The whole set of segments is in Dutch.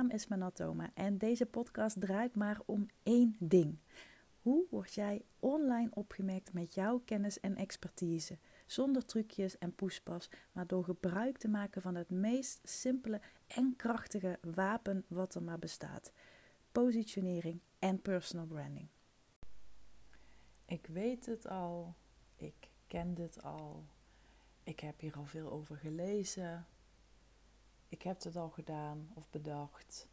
naam is Manatoma en deze podcast draait maar om één ding. Hoe word jij online opgemerkt met jouw kennis en expertise? Zonder trucjes en poespas, maar door gebruik te maken van het meest simpele en krachtige wapen wat er maar bestaat: positionering en personal branding. Ik weet het al, ik ken dit al, ik heb hier al veel over gelezen, ik heb het al gedaan of bedacht.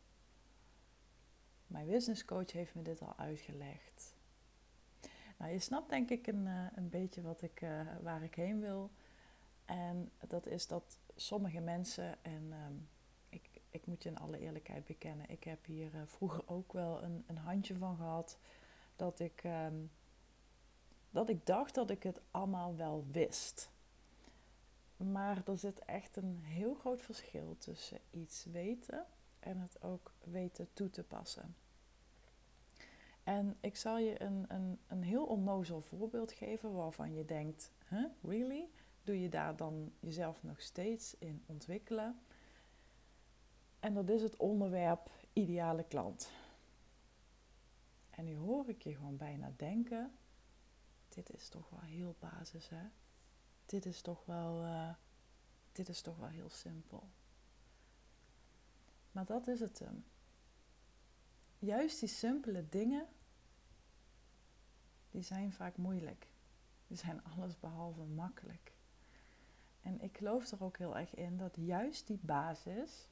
Mijn business coach heeft me dit al uitgelegd. Nou, je snapt denk ik een, uh, een beetje wat ik, uh, waar ik heen wil. En dat is dat sommige mensen, en um, ik, ik moet je in alle eerlijkheid bekennen, ik heb hier uh, vroeger ook wel een, een handje van gehad. Dat ik, um, dat ik dacht dat ik het allemaal wel wist. Maar er zit echt een heel groot verschil tussen iets weten en het ook weten toe te passen. En ik zal je een, een, een heel onnozel voorbeeld geven waarvan je denkt: huh, really? Doe je daar dan jezelf nog steeds in ontwikkelen? En dat is het onderwerp ideale klant. En nu hoor ik je gewoon bijna denken: dit is toch wel heel basis, hè? Dit is toch wel, uh, dit is toch wel heel simpel. Maar dat is het hem. Juist die simpele dingen die zijn vaak moeilijk. Die zijn alles behalve makkelijk. En ik geloof er ook heel erg in dat juist die basis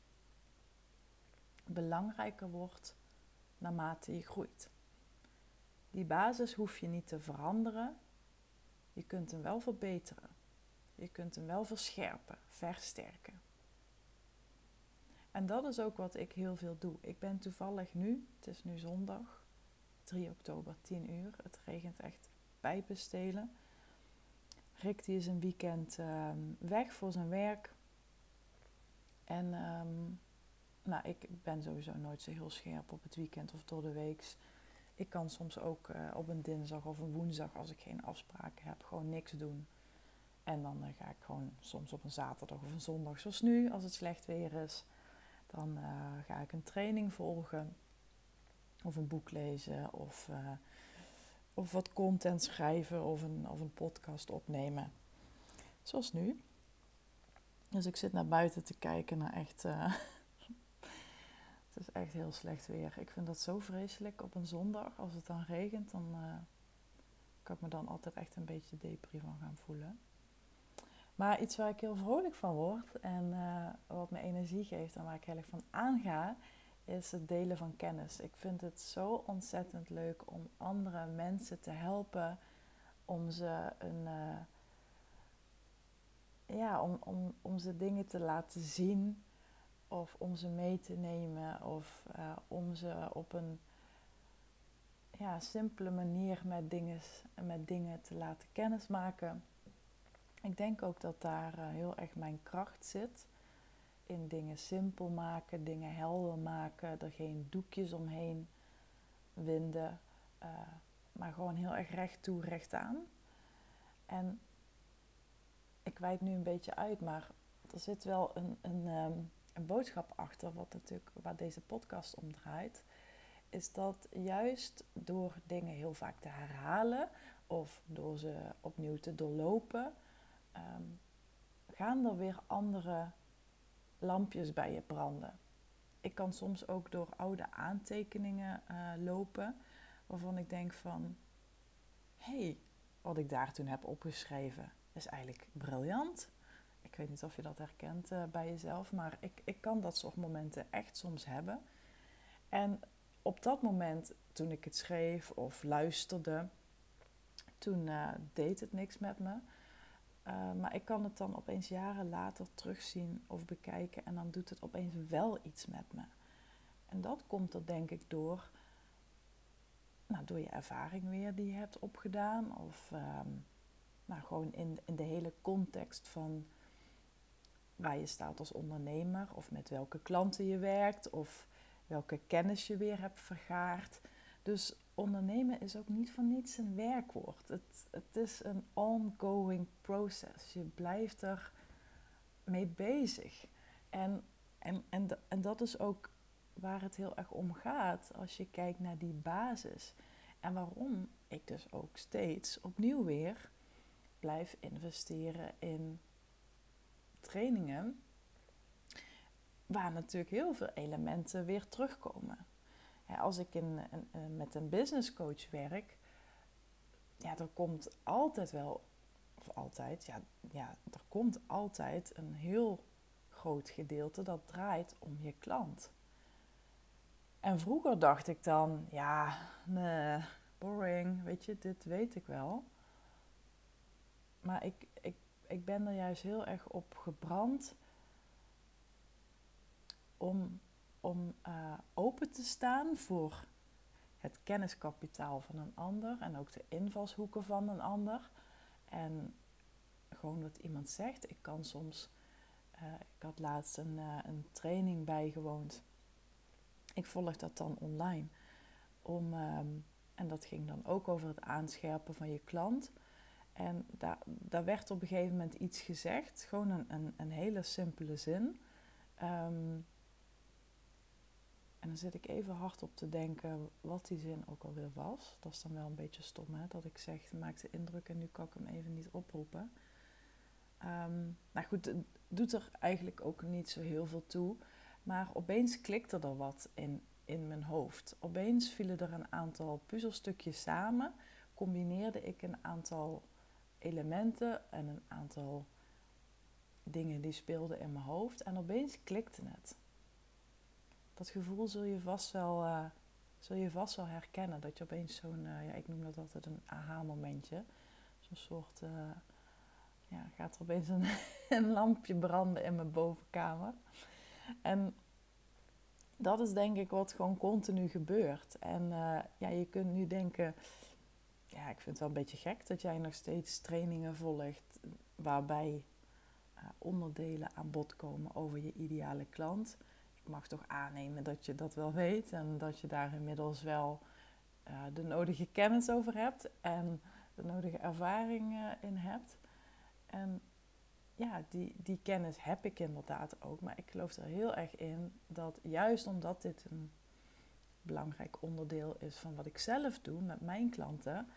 belangrijker wordt naarmate je groeit. Die basis hoef je niet te veranderen. Je kunt hem wel verbeteren. Je kunt hem wel verscherpen, versterken. En dat is ook wat ik heel veel doe. Ik ben toevallig nu, het is nu zondag, 3 oktober, 10 uur. Het regent echt pijpenstelen. Rick die is een weekend uh, weg voor zijn werk. En um, nou, ik ben sowieso nooit zo heel scherp op het weekend of door de week. Ik kan soms ook uh, op een dinsdag of een woensdag, als ik geen afspraken heb, gewoon niks doen. En dan uh, ga ik gewoon soms op een zaterdag of een zondag, zoals nu, als het slecht weer is. Dan uh, ga ik een training volgen of een boek lezen of, uh, of wat content schrijven of een, of een podcast opnemen. Zoals nu. Dus ik zit naar buiten te kijken naar echt. Het is echt heel slecht weer. Ik vind dat zo vreselijk op een zondag. Als het dan regent, dan kan ik me dan altijd echt een beetje depri van gaan voelen. Maar iets waar ik heel vrolijk van word en uh, wat me energie geeft en waar ik heel erg van aanga, is het delen van kennis. Ik vind het zo ontzettend leuk om andere mensen te helpen, om ze een. Uh, ja, om, om, om ze dingen te laten zien, of om ze mee te nemen, of uh, om ze op een ja, simpele manier met dingen, met dingen te laten kennismaken. Ik denk ook dat daar uh, heel erg mijn kracht zit in dingen simpel maken, dingen helder maken, er geen doekjes omheen winden, uh, maar gewoon heel erg recht toe, recht aan. En ik wijd nu een beetje uit, maar er zit wel een, een, um, een boodschap achter, wat natuurlijk, waar deze podcast om draait. Is dat juist door dingen heel vaak te herhalen of door ze opnieuw te doorlopen, um, gaan er weer andere lampjes bij je branden. Ik kan soms ook door oude aantekeningen uh, lopen waarvan ik denk van, hé, hey, wat ik daar toen heb opgeschreven is eigenlijk briljant. Ik weet niet of je dat herkent uh, bij jezelf, maar ik, ik kan dat soort momenten echt soms hebben. En op dat moment, toen ik het schreef of luisterde, toen uh, deed het niks met me. Uh, maar ik kan het dan opeens jaren later terugzien of bekijken en dan doet het opeens wel iets met me. En dat komt er denk ik door, nou, door je ervaring weer die je hebt opgedaan. Of um, nou, gewoon in, in de hele context van waar je staat als ondernemer. Of met welke klanten je werkt. Of welke kennis je weer hebt vergaard. Dus ondernemen is ook niet van niets een werkwoord. Het, het is een ongoing process. Je blijft er mee bezig. En, en, en, en dat is ook waar het heel erg om gaat als je kijkt naar die basis. En waarom ik dus ook steeds opnieuw weer blijf investeren in trainingen. Waar natuurlijk heel veel elementen weer terugkomen. Als ik in, met een business coach werk, ja, er komt altijd wel, of altijd, ja, ja, er komt altijd een heel groot gedeelte dat draait om je klant. En vroeger dacht ik dan, ja, nee, boring, weet je, dit weet ik wel. Maar ik, ik, ik ben er juist heel erg op gebrand om, om uh, open te staan voor het kenniskapitaal van een ander en ook de invalshoeken van een ander. En gewoon wat iemand zegt. Ik kan soms, uh, ik had laatst een, uh, een training bijgewoond. Ik volg dat dan online. Om, um, en dat ging dan ook over het aanscherpen van je klant. En daar, daar werd op een gegeven moment iets gezegd, gewoon een, een, een hele simpele zin. Um, en dan zit ik even hard op te denken wat die zin ook alweer was. Dat is dan wel een beetje stom, hè? Dat ik zeg, maakte indruk en nu kan ik hem even niet oproepen. Um, nou goed, het doet er eigenlijk ook niet zo heel veel toe. Maar opeens klikte er wat in, in mijn hoofd. Opeens vielen er een aantal puzzelstukjes samen. Combineerde ik een aantal elementen en een aantal dingen die speelden in mijn hoofd. En opeens klikte het dat gevoel zul je vast wel, uh, zul je vast wel herkennen. Dat je opeens zo'n, uh, ja, ik noem dat altijd een aha-momentje. Zo'n soort, uh, ja, gaat er opeens een, een lampje branden in mijn bovenkamer. En dat is denk ik wat gewoon continu gebeurt. En ja, je kunt nu denken, ja, ik vind het wel een beetje gek dat jij nog steeds trainingen volgt waarbij onderdelen aan bod komen over je ideale klant mag toch aannemen dat je dat wel weet en dat je daar inmiddels wel uh, de nodige kennis over hebt en de nodige ervaring in hebt. En ja, die, die kennis heb ik inderdaad ook, maar ik geloof er heel erg in dat juist omdat dit een belangrijk onderdeel is van wat ik zelf doe met mijn klanten,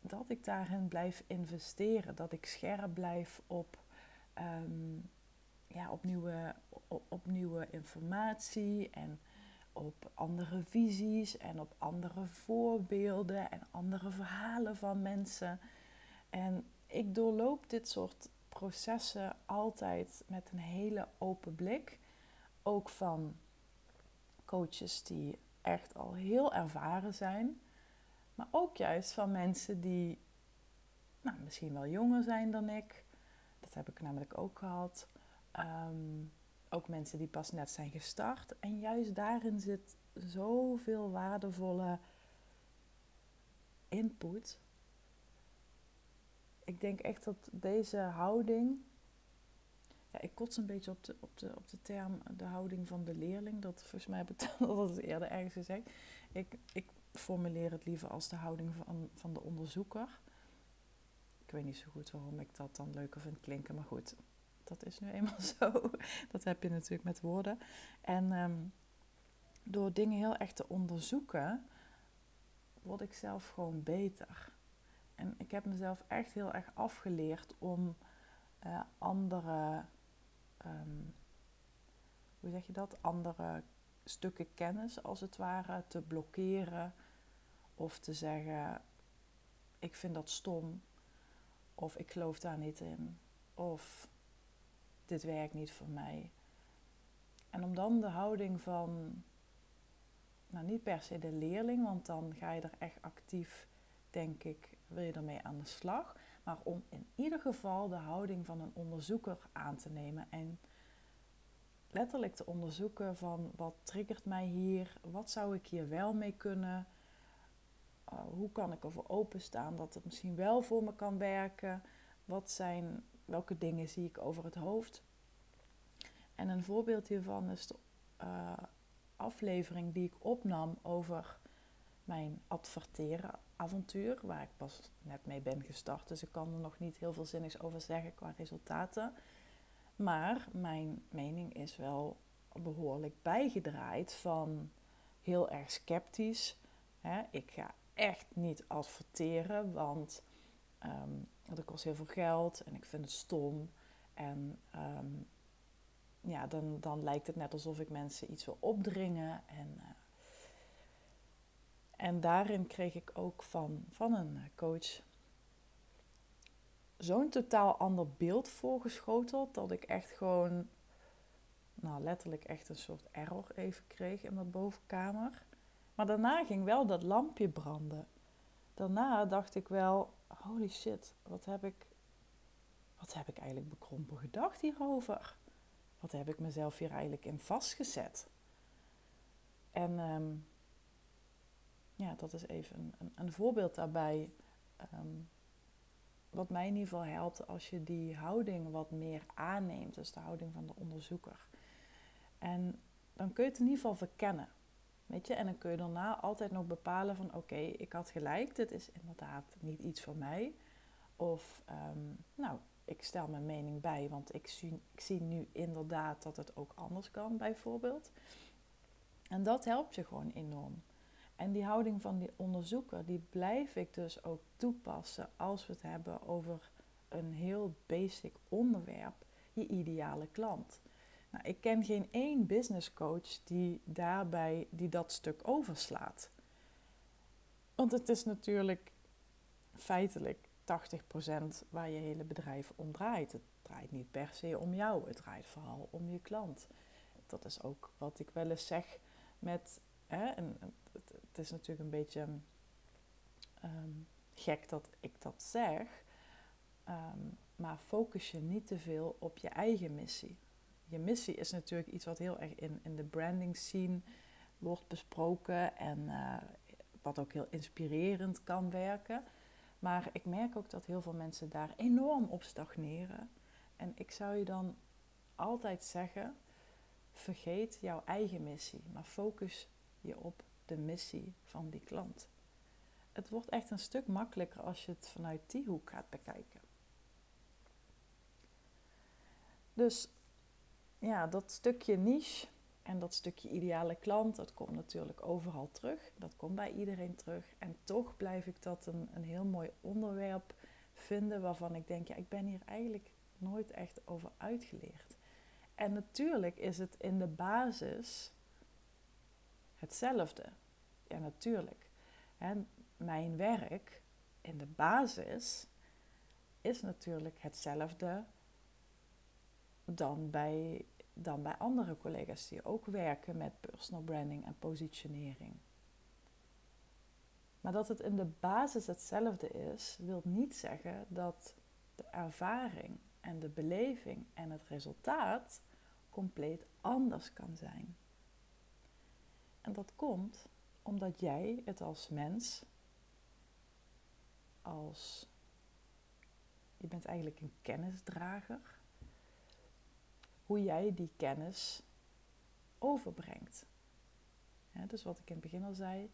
dat ik daarin blijf investeren, dat ik scherp blijf op um, ja, op, nieuwe, op, nieuwe informatie en op andere visies en op andere voorbeelden en andere verhalen van mensen. En ik doorloop dit soort processen altijd met een hele open blik. Ook van coaches die echt al heel ervaren zijn. Maar ook juist van mensen die nou, misschien wel jonger zijn dan ik. Dat heb ik namelijk ook gehad. Um, ook mensen die pas net zijn gestart. En juist daarin zit zoveel waardevolle input. Ik denk echt dat deze houding. Ja, ik kots een beetje op de, op, de, op de term de houding van de leerling. Dat volgens mij ik dat eerder ergens gezegd. Ik, ik formuleer het liever als de houding van, van de onderzoeker. Ik weet niet zo goed waarom ik dat dan leuker vind klinken, maar goed, dat is nu eenmaal zo. Dat heb je natuurlijk met woorden. En ehm, door dingen heel erg te onderzoeken, word ik zelf gewoon beter. En ik heb mezelf echt heel erg afgeleerd om uh, andere, ehm, hoe zeg je dat, andere stukken kennis als het ware te blokkeren. Of te zeggen, ik vind dat stom. Of ik geloof daar niet in. Of dit werkt niet voor mij. En om dan de houding van, nou niet per se de leerling, want dan ga je er echt actief, denk ik, wil je ermee aan de slag. Maar om in ieder geval de houding van een onderzoeker aan te nemen en letterlijk te onderzoeken van wat triggert mij hier, wat zou ik hier wel mee kunnen, uh, hoe kan ik ervoor openstaan dat het misschien wel voor me kan werken, wat zijn welke dingen zie ik over het hoofd. En een voorbeeld hiervan is de uh, aflevering die ik opnam over mijn adverteren avontuur, waar ik pas net mee ben gestart. Dus ik kan er nog niet heel veel zinnigs over zeggen qua resultaten. Maar mijn mening is wel behoorlijk bijgedraaid van heel erg sceptisch. Ik ga echt niet adverteren, want um, dat kost heel veel geld en ik vind het stom. En ehm, ja, dan, dan lijkt het net alsof ik mensen iets wil opdringen. En, uh, en daarin kreeg ik ook van, van een coach zo'n totaal ander beeld voorgeschoteld dat ik echt gewoon, nou letterlijk echt een soort error even kreeg in mijn bovenkamer. Maar daarna ging wel dat lampje branden. Daarna dacht ik wel, holy shit, wat heb ik, wat heb ik eigenlijk bekrompen gedacht hierover? Wat heb ik mezelf hier eigenlijk in vastgezet? En ehm, ja, dat is even een, een, een voorbeeld daarbij. Ehm, wat mij in ieder geval helpt als je die houding wat meer aanneemt. Dus de houding van de onderzoeker. En dan kun je het in ieder geval verkennen. En dan kun je daarna altijd nog bepalen van oké, ik had gelijk, dit is inderdaad niet iets voor mij. Of ehm, nou, ik stel mijn mening bij, want ik zie, ik zie nu inderdaad dat het ook anders kan, bijvoorbeeld. En dat helpt je gewoon enorm. En die houding van die onderzoeker, die blijf ik dus ook toepassen als we het hebben over een heel basic onderwerp, je ideale klant. Nou, ik ken geen één business coach die daarbij die dat stuk overslaat. Want het is natuurlijk feitelijk 80% waar je hele bedrijf om draait. Het draait niet per se om jou, het draait vooral om je klant. Dat is ook wat ik wel eens zeg met. Hè, het is natuurlijk een beetje ehm, gek dat ik dat zeg. Ehm, maar focus je niet te veel op je eigen missie je missie is natuurlijk iets wat heel erg in, in de branding scene wordt besproken en uh, wat ook heel inspirerend kan werken. Maar ik merk ook dat heel veel mensen daar enorm op stagneren. En ik zou je dan altijd zeggen: vergeet jouw eigen missie, maar focus je op de missie van die klant. Het wordt echt een stuk makkelijker als je het vanuit die hoek gaat bekijken. Dus ja, dat stukje niche en dat stukje ideale klant, dat komt natuurlijk overal terug. Dat komt bij iedereen terug. En toch blijf ik dat een, een heel mooi onderwerp vinden waarvan ik denk, ja, ik ben hier eigenlijk nooit echt over uitgeleerd. En natuurlijk is het in de basis hetzelfde. Ja, natuurlijk. En mijn werk in de basis is natuurlijk hetzelfde dan bij dan bij andere collega's die ook werken met personal branding en positionering. Maar dat het in de basis hetzelfde is, wil niet zeggen dat de ervaring en de beleving en het resultaat compleet anders kan zijn. En dat komt omdat jij het als mens, als je bent eigenlijk een kennisdrager, hoe jij die kennis overbrengt. dus wat ik in het begin al zei,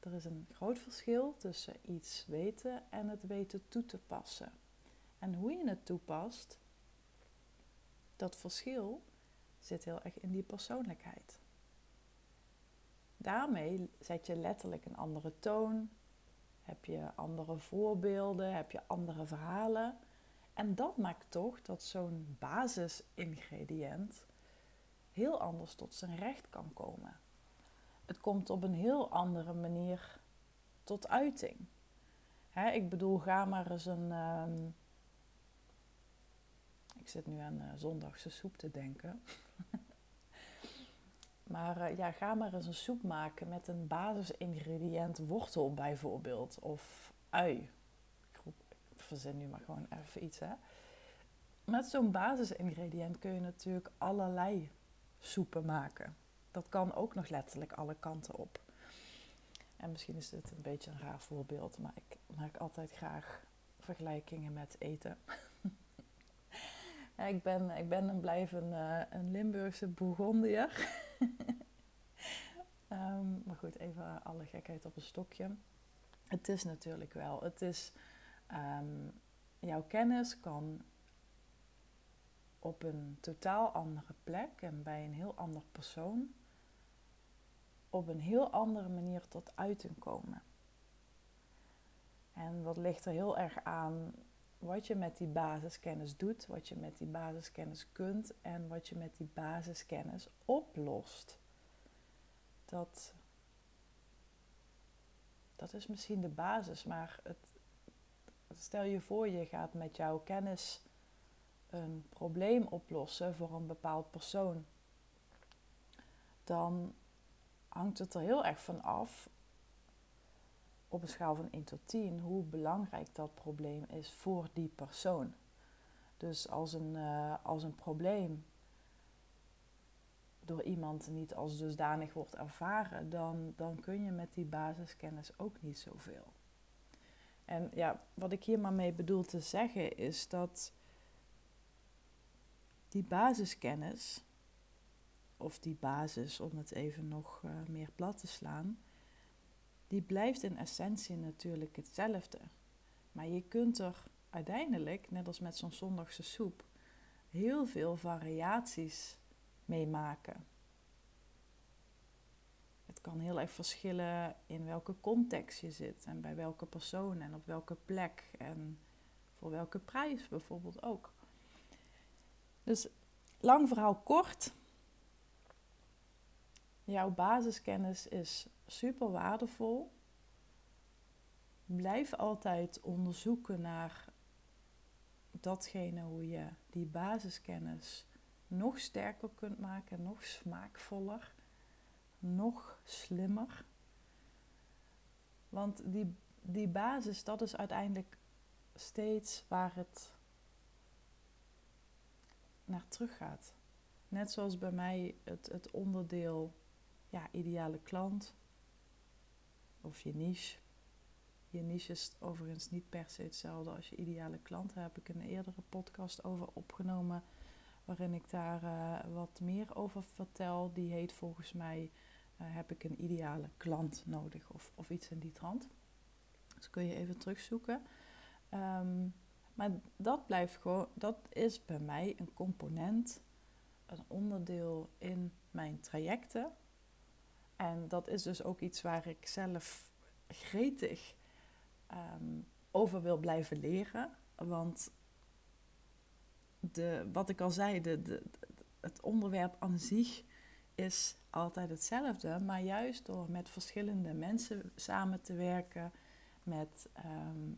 er is een groot verschil tussen iets weten en het weten toe te passen. En hoe je het toepast, dat verschil zit heel erg in die persoonlijkheid. Daarmee zet je letterlijk een andere toon, heb je andere voorbeelden, heb je andere verhalen. En dat maakt toch dat zo'n basisingrediënt heel anders tot zijn recht kan komen. Het komt op een heel andere manier tot uiting. ik bedoel, ga maar eens een. Ehm, ik zit nu aan uh, zondagse soep te denken. maar uh, ja, ga maar eens een soep maken met een basisingrediënt wortel bijvoorbeeld. Of ui verzin nu maar gewoon even iets. Hè. Met zo'n basisingrediënt kun je natuurlijk allerlei soepen maken. Dat kan ook nog letterlijk alle kanten op. En misschien is dit een beetje een raar voorbeeld, maar ik maak altijd graag vergelijkingen met eten. ik, ben, ik ben en blijf een, een Limburgse Bourgondier. um, maar goed, even alle gekheid op een stokje. Het is natuurlijk wel, het is Um, jouw kennis kan op een totaal andere plek en bij een heel ander persoon op een heel andere manier tot uiting komen. En dat ligt er heel erg aan wat je met die basiskennis doet, wat je met die basiskennis kunt en wat je met die basiskennis oplost. Dat, dat is misschien de basis, maar het, stel je voor je gaat met jouw kennis een probleem oplossen voor een bepaald persoon. Dan hangt het er heel erg van af op een schaal van 1 tot 10 hoe belangrijk dat probleem is voor die persoon. Dus als een, uh, als een probleem door iemand niet als dusdanig wordt ervaren, dan, dan kun je met die basiskennis ook niet zoveel. En ja, wat ik hier maar mee bedoel te zeggen is dat die basiskennis, of die basis om het even nog uh, meer plat te slaan, die blijft in essentie natuurlijk hetzelfde. Maar je kunt er uiteindelijk, net als met zo'n zondagse soep, heel veel variaties mee maken. Kan heel erg verschillen in welke context je zit en bij welke persoon en op welke plek en voor welke prijs bijvoorbeeld ook. Dus lang verhaal kort. Jouw basiskennis is super waardevol. Blijf altijd onderzoeken naar datgene hoe je die basiskennis nog sterker kunt maken, nog smaakvoller, nog slimmer. Want die, die basis, dat is uiteindelijk steeds waar het naar terug gaat. Net zoals bij mij het, het onderdeel ja, ideale klant of je niche. Je niche is overigens niet per se hetzelfde als je ideale klant. Daar heb ik een eerdere podcast over opgenomen, waarin ik daar uh, wat meer over vertel. Die heet volgens mij Heb ik een ideale klant nodig of, of iets in die trant. Dus kun je even terugzoeken. Um, maar dat blijft gewoon, dat is bij mij een component, een onderdeel in mijn trajecten. En dat is dus ook iets waar ik zelf gretig ehm, over wil blijven leren. Want de, wat ik al zei, de, de, het onderwerp aan zich is altijd hetzelfde. Maar juist door met verschillende mensen samen te werken, met ehm,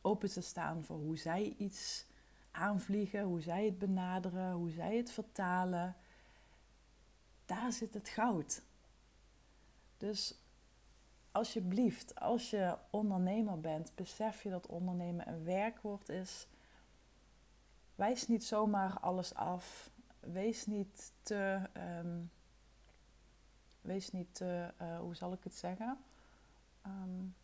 open te staan voor hoe zij iets aanvliegen, hoe zij het benaderen, hoe zij het vertalen. Daar zit het goud. Dus alsjeblieft, als je ondernemer bent, besef je dat ondernemen een werkwoord is. Wijs niet zomaar alles af. Wees niet te. Ehm, wees niet te. Uh, hoe zal ik het zeggen? Um,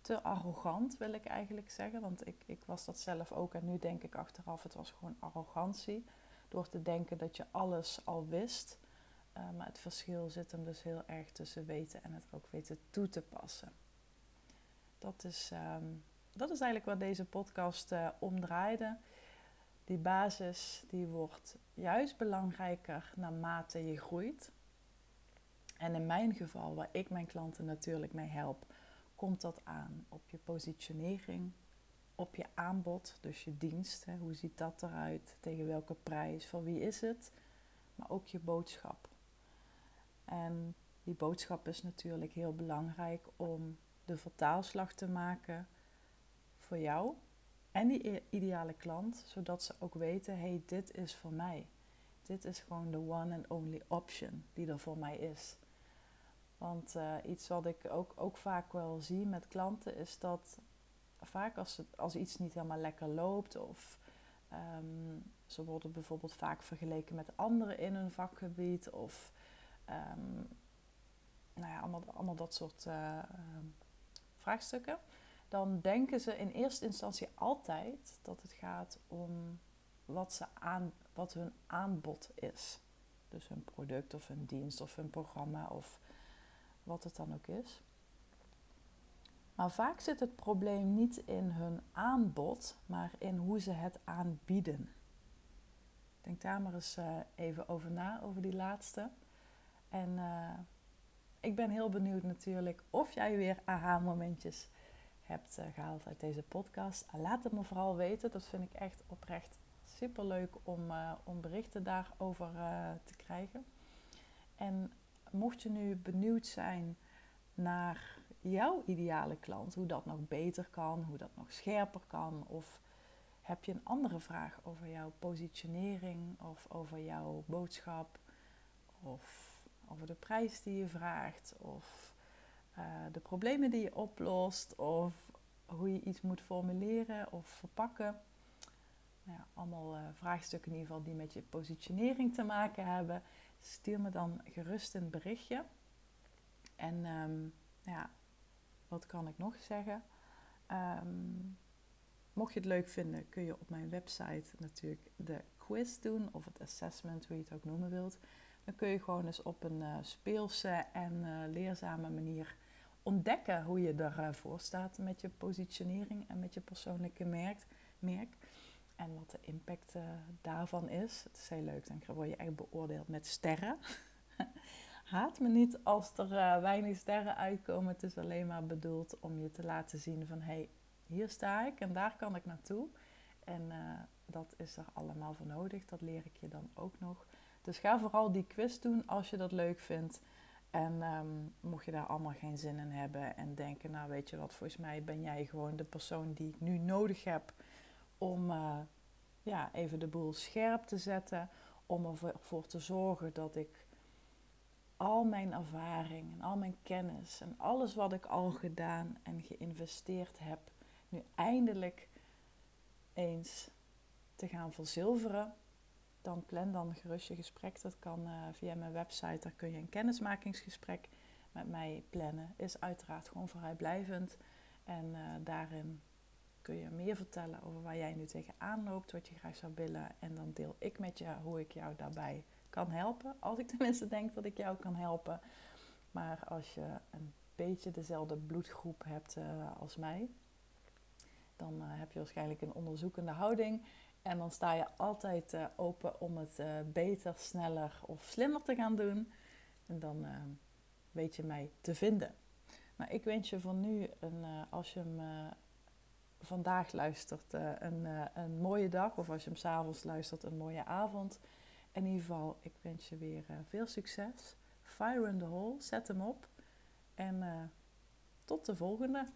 te arrogant, wil ik eigenlijk zeggen. Want ik, ik was dat zelf ook. En nu denk ik achteraf, het was gewoon arrogantie. Door te denken dat je alles al wist. Uh, maar het verschil zit hem dus heel erg tussen weten en het ook weten toe te passen. Dat is, um, dat is eigenlijk wat deze podcast uh, omdraaide. Die basis die wordt juist belangrijker naarmate je groeit. En in mijn geval, waar ik mijn klanten natuurlijk mee help, komt dat aan op je positionering, op je aanbod, dus je dienst. Hoe ziet dat eruit? Tegen welke prijs? Voor wie is het? Maar ook je boodschap. En die boodschap is natuurlijk heel belangrijk om de vertaalslag te maken voor jou en die ideale klant, zodat ze ook weten: hey, dit is voor mij. Dit is gewoon de one and only option die er voor mij is. Want uh, iets wat ik ook, ook vaak wel zie met klanten is dat vaak als, het, als iets niet helemaal lekker loopt of um, ze worden bijvoorbeeld vaak vergeleken met anderen in hun vakgebied of um, nou ja, allemaal, allemaal dat soort uh, vraagstukken. Dan denken ze in eerste instantie altijd dat het gaat om wat, ze aan, wat hun aanbod is. Dus hun product of hun dienst of hun programma of wat het dan ook is. Maar vaak zit het probleem niet in hun aanbod, maar in hoe ze het aanbieden. Denk daar maar eens even over na, over die laatste. En ik ben heel benieuwd natuurlijk of jij weer aha-momentjes hebt gehaald uit deze podcast. Laat het me vooral weten. Dat vind ik echt oprecht super leuk om, om berichten daarover te krijgen. En mocht je nu benieuwd zijn naar jouw ideale klant, hoe dat nog beter kan, hoe dat nog scherper kan, of heb je een andere vraag over jouw positionering of over jouw boodschap of over de prijs die je vraagt of uh, de problemen die je oplost of hoe je iets moet formuleren of verpakken. Nou ja, allemaal uh, vraagstukken in ieder geval die met je positionering te maken hebben. Stuur me dan gerust een berichtje. En um, ja, wat kan ik nog zeggen? Um, mocht je het leuk vinden, kun je op mijn website natuurlijk de quiz doen of het assessment, hoe je het ook noemen wilt. Dan kun je gewoon eens op een uh, speelse en leerzame manier ontdekken hoe je ervoor staat met je positionering en met je persoonlijke merk. merk en wat de impact uh, daarvan is. Het is heel leuk, dan word je echt beoordeeld met sterren. Haat me niet als er uh, weinig sterren uitkomen. Het is alleen maar bedoeld om je te laten zien van hé, hey, hier sta ik en daar kan ik naartoe. En uh, dat is er allemaal voor nodig. Dat leer ik je dan ook nog. Dus ga vooral die quiz doen als je dat leuk vindt. En um, mocht je daar allemaal geen zin in hebben en denken, nou weet je wat, volgens mij ben jij gewoon de persoon die ik nu nodig heb om uh, ja, even de boel scherp te zetten. Om ervoor te zorgen dat ik al mijn ervaring en al mijn kennis en alles wat ik al gedaan en geïnvesteerd heb, nu eindelijk eens te gaan verzilveren, dan plan dan gerust je gesprek. Dat kan uh, via mijn website, daar kun je een kennismakingsgesprek met mij plannen. Is uiteraard gewoon vrijblijvend en uh, daarin kun je meer vertellen over waar jij nu tegenaan loopt, wat je graag zou willen. En dan deel ik met je hoe ik jou daarbij kan helpen. Als ik tenminste denk dat ik jou kan helpen. Maar als je een beetje dezelfde bloedgroep hebt uh, als mij, dan heb je waarschijnlijk een onderzoekende houding. En dan sta je altijd uh, open om het beter, sneller of slimmer te gaan doen. En dan weet je mij te vinden. Maar ik wens je voor nu, een, als je hem vandaag luistert, een, een mooie dag. Of als je hem s'avonds luistert, een mooie avond. In ieder geval, ik wens je weer veel succes. Fire in the hole, zet hem op. En tot de volgende.